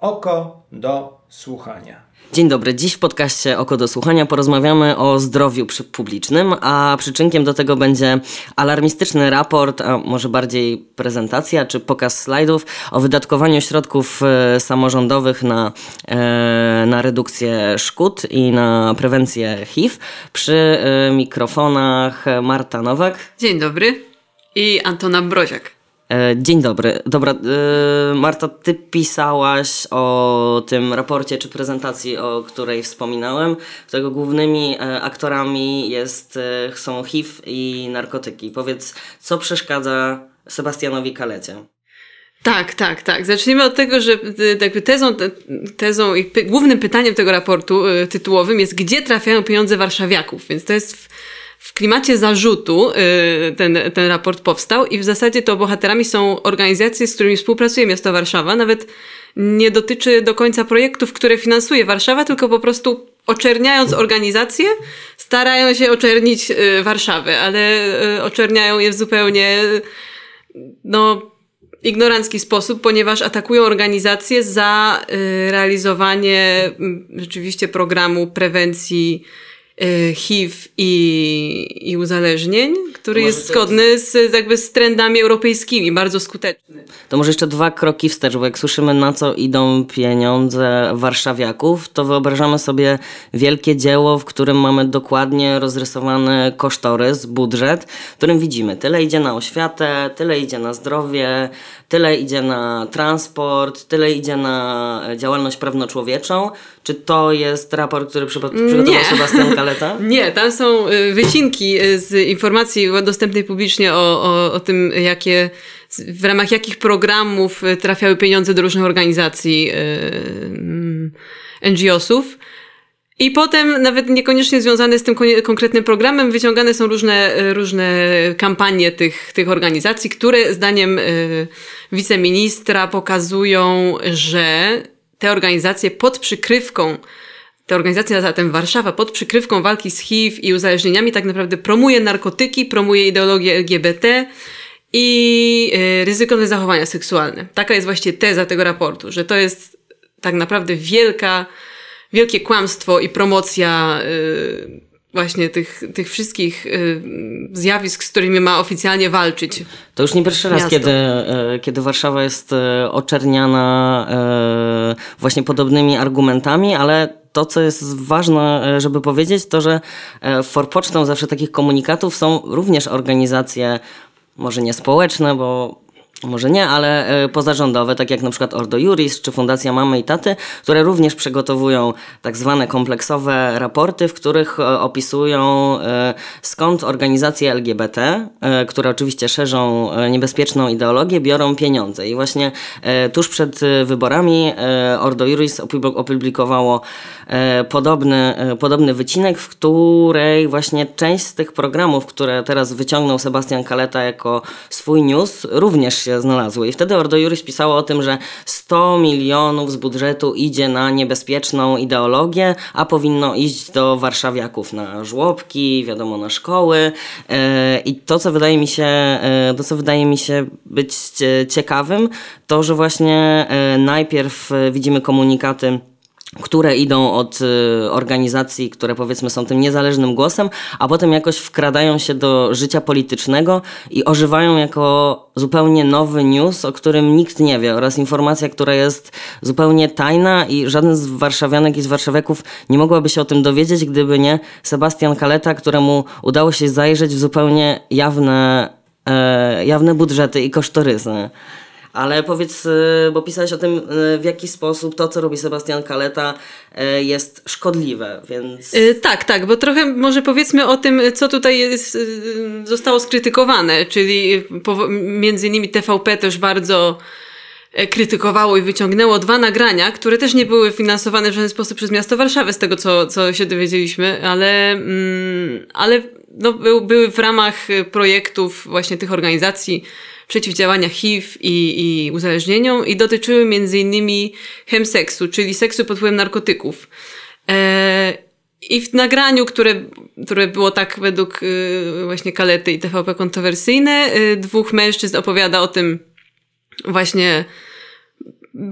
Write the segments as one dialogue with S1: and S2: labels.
S1: Oko do słuchania.
S2: Dzień dobry. Dziś w podcaście Oko do Słuchania porozmawiamy o zdrowiu publicznym, a przyczynkiem do tego będzie alarmistyczny raport, a może bardziej prezentacja czy pokaz slajdów o wydatkowaniu środków e, samorządowych na, e, na redukcję szkód i na prewencję HIV. Przy e, mikrofonach Marta Nowak.
S3: Dzień dobry. I Antona Broziak.
S2: E, dzień dobry. Dobra, e, Marta, ty pisałaś o tym raporcie czy prezentacji, o której wspominałem, którego głównymi e, aktorami jest, są HIV i narkotyki. Powiedz, co przeszkadza Sebastianowi Kalecie?
S3: Tak, tak, tak. Zacznijmy od tego, że tezą, tezą i głównym pytaniem tego raportu tytułowym jest, gdzie trafiają pieniądze warszawiaków. Więc to jest w, w klimacie zarzutu y, ten, ten raport powstał i w zasadzie to bohaterami są organizacje, z którymi współpracuje miasto Warszawa. Nawet nie dotyczy do końca projektów, które finansuje Warszawa, tylko po prostu oczerniając organizacje, starają się oczernić y, Warszawę, ale y, oczerniają je w zupełnie no, ignorancki sposób, ponieważ atakują organizacje za realizowanie rzeczywiście programu prewencji HIV i, i uzależnień, który jest zgodny z, jakby z trendami europejskimi, bardzo skuteczny.
S2: To może jeszcze dwa kroki wstecz, bo jak słyszymy na co idą pieniądze warszawiaków, to wyobrażamy sobie wielkie dzieło, w którym mamy dokładnie rozrysowany kosztorys, budżet, w którym widzimy tyle idzie na oświatę, tyle idzie na zdrowie, tyle idzie na transport, tyle idzie na działalność prawnoczłowieczą. Czy to jest raport, który przygotował Sebastian Kaleta?
S3: Nie, tam są y, wycinki y, z informacji dostępnej publicznie o, o, o tym, jakie w ramach jakich programów y, trafiały pieniądze do różnych organizacji yy, NGO-sów. I potem, nawet niekoniecznie związane z tym konkretnym programem, wyciągane są różne, różne kampanie tych, tych organizacji, które zdaniem wiceministra pokazują, że te organizacje pod przykrywką, te organizacje zatem Warszawa pod przykrywką walki z HIV i uzależnieniami tak naprawdę promuje narkotyki, promuje ideologię LGBT i yy, ryzykowne zachowania seksualne. Taka jest właśnie teza tego raportu, że to jest tak naprawdę wielka, wielkie kłamstwo i promocja yy, właśnie tych, tych wszystkich y, zjawisk, z którymi ma oficjalnie walczyć.
S2: To już nie pierwszy raz, kiedy, e, kiedy Warszawa jest e, oczerniana e, właśnie podobnymi argumentami, ale to, co jest ważne, żeby powiedzieć, to, że w forpocztą zawsze takich komunikatów są również organizacje, może nie społeczne, bo może nie, ale e, pozarządowe, tak jak na przykład Ordo Juris czy Fundacja Mamy i Taty, które również przygotowują tak zwane kompleksowe raporty, w których e, opisują e, skąd organizacje LGBT, które oczywiście szerzą niebezpieczną ideologię, biorą pieniądze. I właśnie tuż przed wyborami Ordo Juris opublikowało podobny, podobny wycinek, w której właśnie część z tych programów, które teraz wyciągnął Sebastian Kaleta jako swój news, również się znalazły. I wtedy Ordo Juris pisało o tym, że 100 milionów z budżetu idzie na niebezpieczną ideologię, a powinno iść do warszawiaków na żłobki, wiadomo, na szkoły. E, I to, co wydaje mi się, e, to, co wydaje mi się być ciekawym, to, że właśnie e, najpierw widzimy komunikaty które idą od y, organizacji, które powiedzmy są tym niezależnym głosem, a potem jakoś wkradają się do życia politycznego i ożywają jako zupełnie nowy news, o którym nikt nie wie oraz informacja, która jest zupełnie tajna i żaden z warszawianek i z warszawiaków nie mogłaby się o tym dowiedzieć, gdyby nie Sebastian Kaleta, któremu udało się zajrzeć w zupełnie jawne, e, jawne budżety i kosztorysy. Ale powiedz, y, bo pisałeś o tym, y, w jaki sposób to, co robi Sebastian Kaleta, y, jest szkodliwe, więc...
S3: tak, tak, bo trochę może powiedzmy o tym, co tutaj jest, zostało skrytykowane, czyli między innymi TVP też bardzo e, krytykowało i wyciągnęło dwa nagrania, które też nie były finansowane w żaden sposób przez miasto Warszawę, z tego co, co się dowiedzieliśmy, ale, mm, ale no, były w ramach projektów właśnie tych organizacji przeciwdziałania HIV i, i uzależnieniom i dotyczyły innymi chemseksu, czyli seksu pod wpływem narkotyków. E, I w nagraniu, które, które było tak według y, właśnie Kalety i TVP kontrowersyjne, y, dwóch mężczyzn opowiada o tym właśnie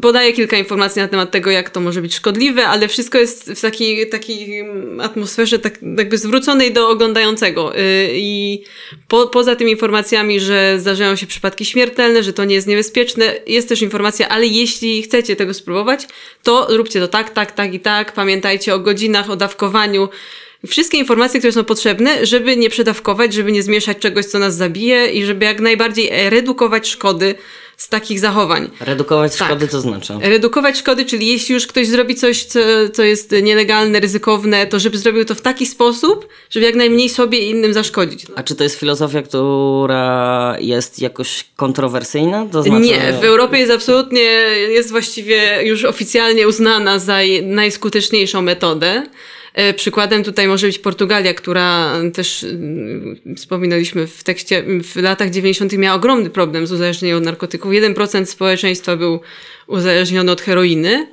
S3: podaje kilka informacji na temat tego, jak to może być szkodliwe, ale wszystko jest w takiej, takiej atmosferze tak jakby zwróconej do oglądającego. Y, I po, poza tymi informacjami, że zdarzają się przypadki śmiertelne, że to nie jest niebezpieczne, jest też informacja, ale jeśli chcecie tego spróbować, to róbcie to tak, tak, tak i tak. Pamiętajcie o godzinach, o dawkowaniu. Wszystkie informacje, które są potrzebne, żeby nie przedawkować, żeby nie zmieszać czegoś, co nas zabije i żeby jak najbardziej redukować szkody z takich zachowań.
S2: Redukować
S3: Tak.
S2: szkody to znaczy?
S3: Redukować szkody, czyli jeśli już ktoś zrobi coś, co, co jest nielegalne, ryzykowne, to żeby zrobił to w taki sposób, żeby jak najmniej sobie i innym zaszkodzić.
S2: A czy to jest filozofia, która jest jakoś kontrowersyjna? To znaczy...
S3: Nie, w Europie jest absolutnie, jest właściwie już oficjalnie uznana za najskuteczniejszą metodę. E, Przykładem tutaj może być Portugalia, która też mm, wspominaliśmy w tekście, w latach 90. miała ogromny problem z uzależnieniem od narkotyków. 1% społeczeństwa był uzależniony od heroiny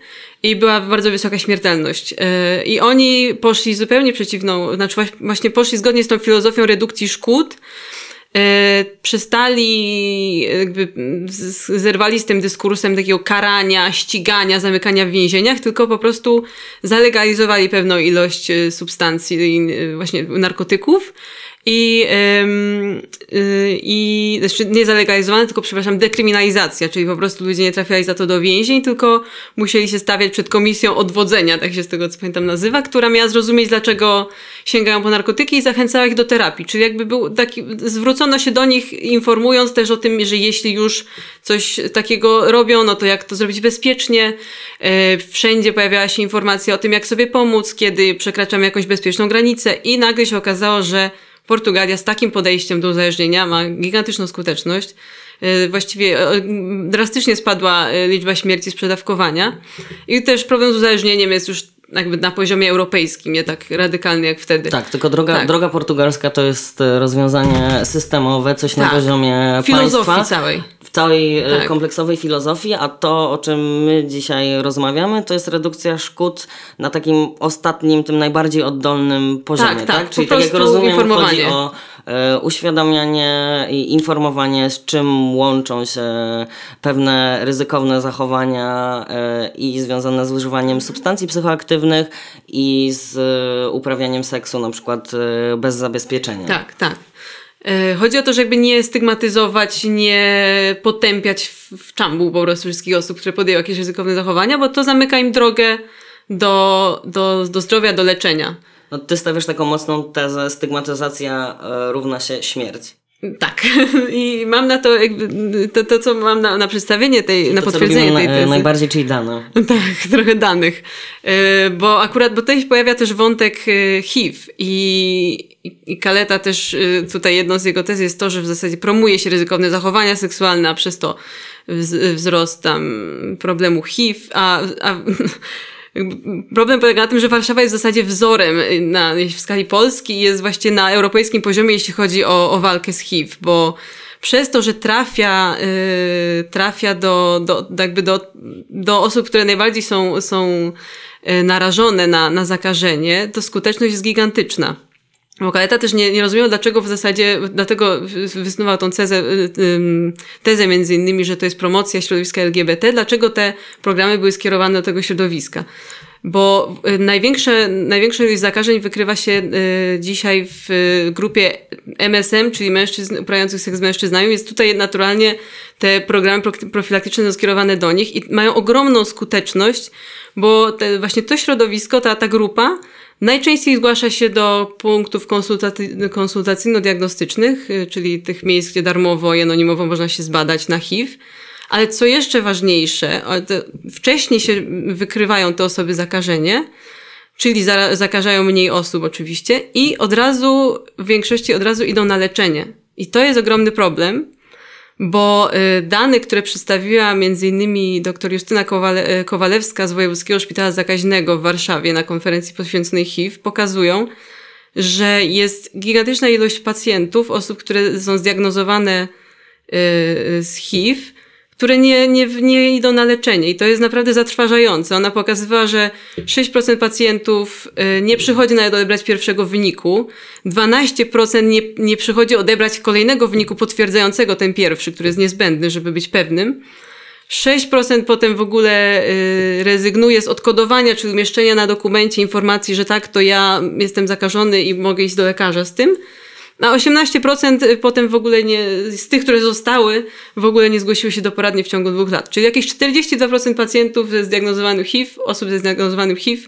S3: i była bardzo wysoka śmiertelność. E, I oni poszli zupełnie przeciwną, znaczy właśnie poszli zgodnie z tą filozofią redukcji szkód, e, przestali, jakby z- z- zerwali z tym dyskursem takiego karania, ścigania, zamykania w więzieniach, tylko po prostu zalegalizowali pewną ilość e, substancji, e, właśnie narkotyków. I, y, i znaczy nie zalegalizowane, tylko przepraszam, dekryminalizacja, czyli po prostu ludzie nie trafiali za to do więzień, tylko musieli się stawiać przed komisją odwodzenia, tak się z tego co pamiętam nazywa, która miała zrozumieć, dlaczego sięgają po narkotyki i zachęcała ich do terapii. Czyli jakby był taki, zwrócono się do nich informując też o tym, że jeśli już coś takiego robią, no to jak to zrobić bezpiecznie. E, Wszędzie pojawiała się informacja o tym, jak sobie pomóc, kiedy przekraczamy jakąś bezpieczną granicę i nagle się okazało, że Portugalia z takim podejściem do uzależnienia ma gigantyczną skuteczność. E, Właściwie e, drastycznie spadła e, liczba śmierci z przedawkowania. I też problem z uzależnieniem jest już jakby na poziomie europejskim, nie tak radykalny jak wtedy.
S2: Tak, tylko droga,
S3: Tak.
S2: droga portugalska to jest e, rozwiązanie systemowe, coś na
S3: Tak.
S2: poziomie
S3: Filozofii
S2: państwa.
S3: całej.
S2: W całej e,
S3: Tak.
S2: kompleksowej filozofii, a to, o czym my dzisiaj rozmawiamy, to jest redukcja szkód na takim ostatnim, tym najbardziej oddolnym poziomie,
S3: Tak,
S2: tak?
S3: tak,
S2: Czyli tak jak rozumiem, chodzi o uświadamianie i informowanie, z czym łączą się pewne ryzykowne zachowania e, i związane z używaniem substancji psychoaktywnych i z e, uprawianiem seksu na przykład e, bez zabezpieczenia.
S3: Tak, tak. E, Chodzi o to, żeby nie stygmatyzować, nie potępiać w, w czambu po prostu wszystkich osób, które podjęły jakieś ryzykowne zachowania, bo to zamyka im drogę do, do, do zdrowia, do leczenia.
S2: No, ty stawiasz taką mocną tezę, stygmatyzacja e, równa się śmierć.
S3: Tak. I mam na to, jakby, to, to co mam na, na przedstawienie tej, na
S2: to,
S3: potwierdzenie tej
S2: na, e,
S3: tezy.
S2: najbardziej, czyli dane.
S3: Tak, trochę danych. E, Bo akurat, bo tutaj pojawia też wątek HIV i, i- Kaleta też, tutaj jedną z jego tez jest to, że w zasadzie promuje się ryzykowne zachowania seksualne, a przez to wz- wzrost tam problemu HIV, a, a problem polega na tym, że Warszawa jest w zasadzie wzorem na, w skali Polski i jest właśnie na europejskim poziomie, jeśli chodzi o, o walkę z HIV, bo przez to, że trafia, y, trafia do, do, jakby do, do osób, które najbardziej są, są y, narażone na, na zakażenie, to skuteczność jest gigantyczna. Bo Kaleta też nie, nie rozumiał, dlaczego w zasadzie, dlatego wysnuwał tą tezę, y, tezę między innymi, że to jest promocja środowiska LGBT, dlaczego te programy były skierowane do tego środowiska. Bo y, największe, największa ilość zakażeń wykrywa się y, dzisiaj w grupie MSM, czyli mężczyzn uprawiających seks z mężczyznami, więc tutaj naturalnie te programy pro- profilaktyczne są skierowane do nich i mają ogromną skuteczność, bo te, właśnie to środowisko, ta, ta grupa Najczęściej zgłasza się do punktów konsultacyjno-diagnostycznych, y, czyli tych miejsc, gdzie darmowo i anonimowo można się zbadać na HIV. Ale co jeszcze ważniejsze, wcześniej się wykrywają te osoby zakażenie, czyli za, zakażają mniej osób oczywiście i od razu, w większości od razu idą na leczenie. I to jest ogromny problem, bo y, dane, które przedstawiła innymi dr Justyna Kowale, y, Kowalewska z Wojewódzkiego Szpitala Zakaźnego w Warszawie na konferencji poświęconej HIV pokazują, że jest gigantyczna ilość pacjentów, osób, które są zdiagnozowane y, z HIV, które nie, nie, nie idą na leczenie i to jest naprawdę zatrważające. Ona pokazywała, że 6% pacjentów y, nie przychodzi nawet odebrać pierwszego wyniku, 12% nie, nie przychodzi odebrać kolejnego wyniku potwierdzającego ten pierwszy, który jest niezbędny, żeby być pewnym. 6% potem w ogóle y, rezygnuje z odkodowania, czyli umieszczenia na dokumencie informacji, że tak, to ja jestem zakażony i mogę iść do lekarza z tym. A 18% potem w ogóle nie, z tych, które zostały, w ogóle nie zgłosiły się do poradni w ciągu dwóch lat. Czyli jakieś 42% pacjentów ze zdiagnozowanym HIV, osób ze zdiagnozowanym HIV,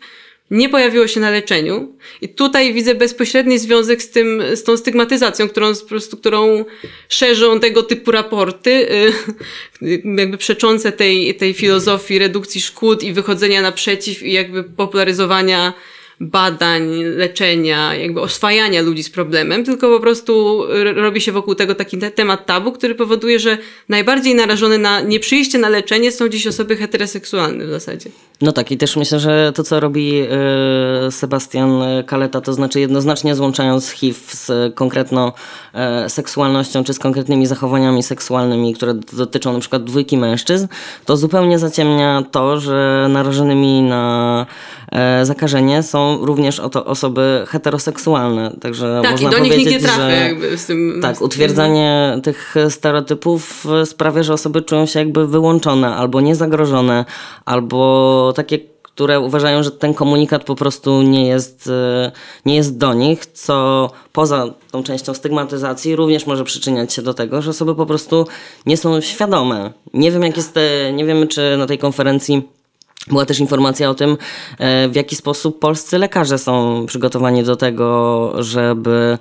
S3: nie pojawiło się na leczeniu. I tutaj widzę bezpośredni związek z tym, z tą stygmatyzacją, którą, po prostu, którą szerzą tego typu raporty, y, jakby przeczące tej, tej filozofii redukcji szkód i wychodzenia naprzeciw i jakby popularyzowania badań, leczenia, jakby oswajania ludzi z problemem, tylko po prostu robi się wokół tego taki temat tabu, który powoduje, że najbardziej narażone na nieprzyjście na leczenie są dziś osoby heteroseksualne w zasadzie.
S2: No tak, i też myślę, że to, co robi yy, Sebastian Kaleta, to znaczy jednoznacznie złączając HIV z konkretną yy, seksualnością, czy z konkretnymi zachowaniami seksualnymi, które dotyczą na przykład dwójki mężczyzn, to zupełnie zaciemnia to, że narażonymi na zakażenie są również oto osoby heteroseksualne. Także
S3: tak,
S2: można
S3: i do nich nikt nie trafia z tym.
S2: tak,
S3: z tym-
S2: utwierdzanie tych stereotypów sprawia, że osoby czują się jakby wyłączone, albo niezagrożone, albo takie, które uważają, że ten komunikat po prostu nie jest, e, nie jest do nich, co poza tą częścią stygmatyzacji również może przyczyniać się do tego, że osoby po prostu nie są świadome. Nie wiem, jak jest, te, nie wiemy, czy na tej konferencji była też informacja o tym, e, w jaki sposób polscy lekarze są przygotowani do tego, żeby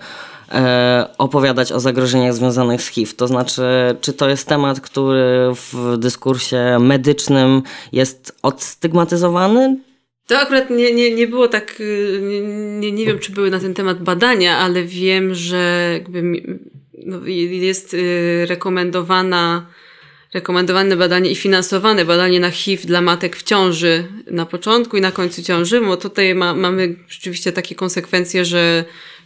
S2: e, opowiadać o zagrożeniach związanych z HIV. To znaczy, czy to jest temat, który w dyskursie medycznym jest odstygmatyzowany?
S3: To akurat nie, nie, nie było tak, y, nie, nie, wiem, czy były na ten temat badania, ale wiem, że jakby no, jest y, rekomendowana, rekomendowane badanie i finansowane badanie na HIV dla matek w ciąży na początku i na końcu ciąży, bo tutaj ma, mamy rzeczywiście takie konsekwencje, że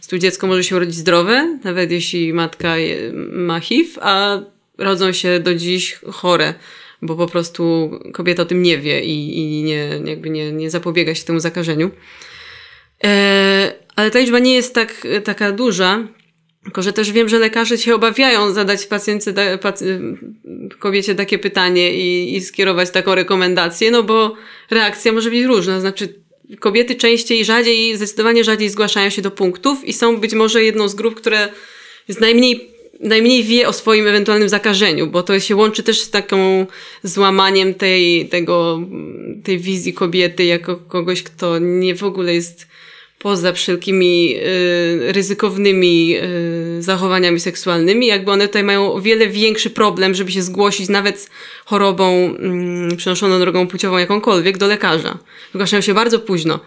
S3: tu dziecko może się urodzić zdrowe, nawet jeśli matka je- ma HIV, a rodzą się do dziś chore bo po prostu kobieta o tym nie wie i, i nie, jakby nie, nie zapobiega się temu zakażeniu. E, ale ta liczba nie jest tak, taka duża, tylko że też wiem, że lekarze się obawiają zadać pacjentce, da, pac, kobiecie takie pytanie i, i skierować taką rekomendację, no bo reakcja może być różna. Znaczy, kobiety częściej, rzadziej, zdecydowanie rzadziej zgłaszają się do punktów i są być może jedną z grup, które jest najmniej najmniej wie o swoim ewentualnym zakażeniu, bo to się łączy też z taką złamaniem tej, tego, tej wizji kobiety jako kogoś, kto nie w ogóle jest poza wszelkimi y, ryzykownymi y, zachowaniami seksualnymi, jakby one tutaj mają o wiele większy problem, żeby się zgłosić nawet z chorobą y, przenoszoną drogą płciową jakąkolwiek do lekarza. Zgłaszają się bardzo późno.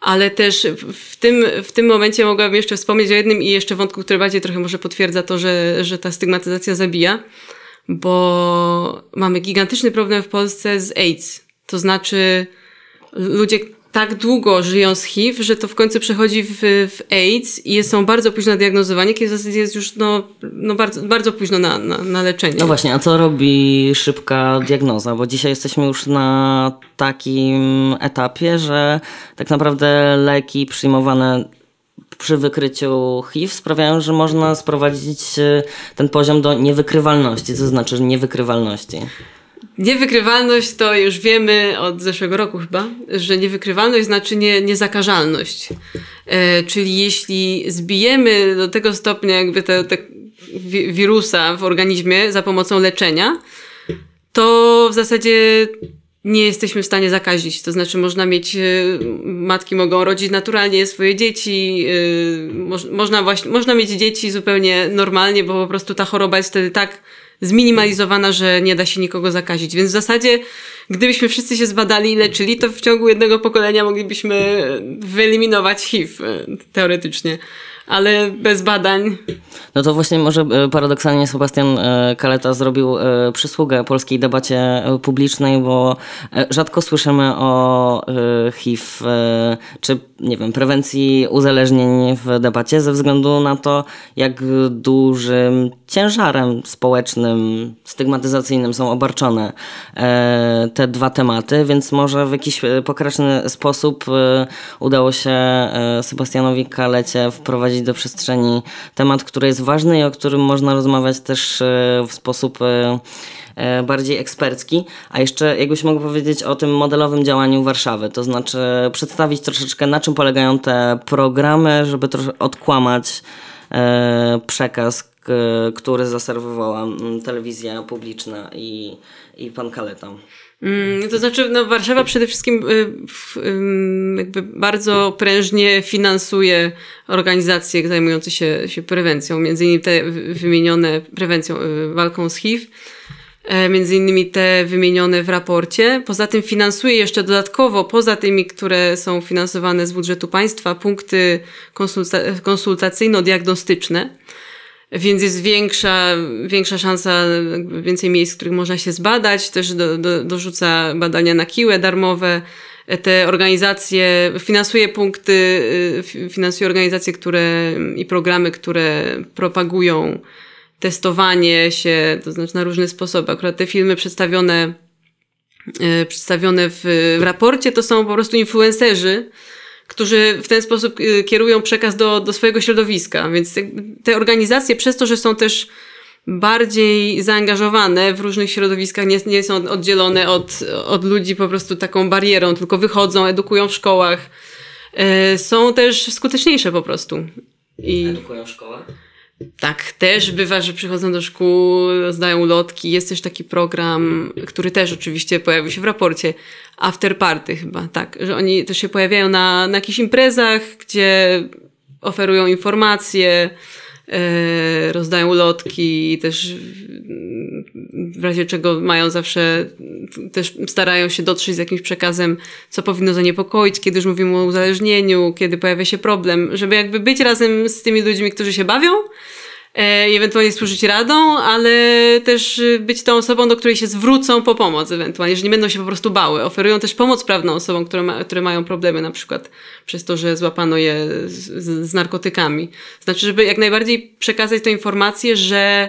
S3: Ale też w tym, w tym momencie mogłabym jeszcze wspomnieć o jednym i jeszcze wątku, który bardziej trochę może potwierdza to, że, że ta stygmatyzacja zabija, bo mamy gigantyczny problem w Polsce z AIDS. To znaczy ludzie tak długo żyją z HIV, że to w końcu przechodzi w, w AIDS i są bardzo późno diagnozowani, kiedy w zasadzie jest już no, no bardzo, bardzo późno na, na, na leczenie.
S2: No właśnie, a co robi szybka diagnoza? Bo dzisiaj jesteśmy już na takim etapie, że tak naprawdę leki przyjmowane przy wykryciu HIV sprawiają, że można sprowadzić e, ten poziom do niewykrywalności. Co znaczy niewykrywalności?
S3: Niewykrywalność to już wiemy od zeszłego roku chyba, że niewykrywalność znaczy nie, niezakażalność. E, czyli jeśli zbijemy do tego stopnia jakby te, te wi- wirusa w organizmie za pomocą leczenia, to w zasadzie nie jesteśmy w stanie zakazić. To znaczy można mieć, e, matki mogą rodzić naturalnie swoje dzieci, e, moż, można, właśnie, można mieć dzieci zupełnie normalnie, bo po prostu ta choroba jest wtedy tak zminimalizowana, że nie da się nikogo zakazić. Więc w zasadzie, gdybyśmy wszyscy się zbadali i leczyli, to w ciągu jednego pokolenia moglibyśmy wyeliminować HIV e, teoretycznie. Ale bez badań
S2: No to właśnie może e, paradoksalnie Sebastian e, Kaleta zrobił e, przysługę polskiej debacie e, publicznej, bo e, rzadko słyszymy o e, HIV e, czy nie wiem, prewencji uzależnień w debacie ze względu na to, jak dużym ciężarem społecznym, stygmatyzacyjnym są obarczone e, te dwa tematy, więc może w jakiś e, pokraczny sposób e, udało się e, Sebastianowi Kalecie wprowadzić do przestrzeni temat, który jest ważny i o którym można rozmawiać też w sposób bardziej ekspercki. A jeszcze jakbyś mógł powiedzieć o tym modelowym działaniu Warszawy, to znaczy przedstawić troszeczkę na czym polegają te programy, żeby troszkę odkłamać przekaz, który zaserwowała mm, telewizja publiczna i, i pan Kaleta.
S3: Mm, To znaczy, no, Warszawa przede wszystkim y, jakby bardzo prężnie finansuje organizacje zajmujące się, się prewencją, między innymi te wy- wymienione prewencją, y, walką z HIV, e, między innymi te wymienione w raporcie. Poza tym finansuje jeszcze dodatkowo, poza tymi, które są finansowane z budżetu państwa, punkty konsulta- konsultacyjno-diagnostyczne. Więc jest większa, większa szansa, więcej miejsc, w których można się zbadać. Też do, do, dorzuca badania na kiłę darmowe. Te organizacje, finansuje punkty, y, fi- finansuje organizacje, które i programy, które propagują testowanie się, to znaczy na różne sposoby. Akurat te filmy przedstawione, y, przedstawione w raporcie to są po prostu influencerzy, którzy w ten sposób y, kierują przekaz do, do swojego środowiska. Więc te organizacje, przez to, że są też bardziej zaangażowane w różnych środowiskach, nie, nie są oddzielone od, od ludzi po prostu taką barierą, tylko wychodzą, edukują w szkołach, y, są też skuteczniejsze po prostu. I
S2: Edukują szkołę?
S3: Tak, też bywa, że przychodzą do szkół, zdają ulotki. Jest też taki program, który też oczywiście pojawił się w raporcie, After Party chyba, tak, że oni też się pojawiają na, na jakichś imprezach, gdzie oferują informacje, e, rozdają ulotki i też w razie czego mają zawsze, też starają się dotrzeć z jakimś przekazem, co powinno zaniepokoić, kiedy już mówimy o uzależnieniu, kiedy pojawia się problem, żeby jakby być razem z tymi ludźmi, którzy się bawią, e, i ewentualnie służyć radą, ale też y, być tą osobą, do której się zwrócą po pomoc ewentualnie, że nie będą się po prostu bały. Oferują też pomoc prawną osobom, które, ma, które mają problemy na przykład przez to, że złapano je z, z, z narkotykami. Znaczy, żeby jak najbardziej przekazać tę informację, że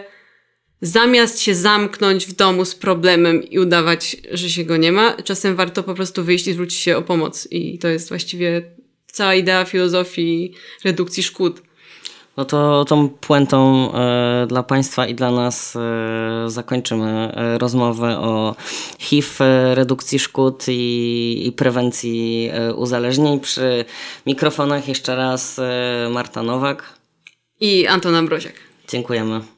S3: zamiast się zamknąć w domu z problemem i udawać, że się go nie ma, czasem warto po prostu wyjść i zwrócić się o pomoc. I to jest właściwie cała idea filozofii redukcji szkód.
S2: No to tą puentą e, dla Państwa i dla nas e, zakończymy e, rozmowę o HIV, redukcji szkód i, i prewencji uzależnień. Przy mikrofonach jeszcze raz Marta Nowak.
S3: I Anton Ambroziak.
S2: Dziękujemy.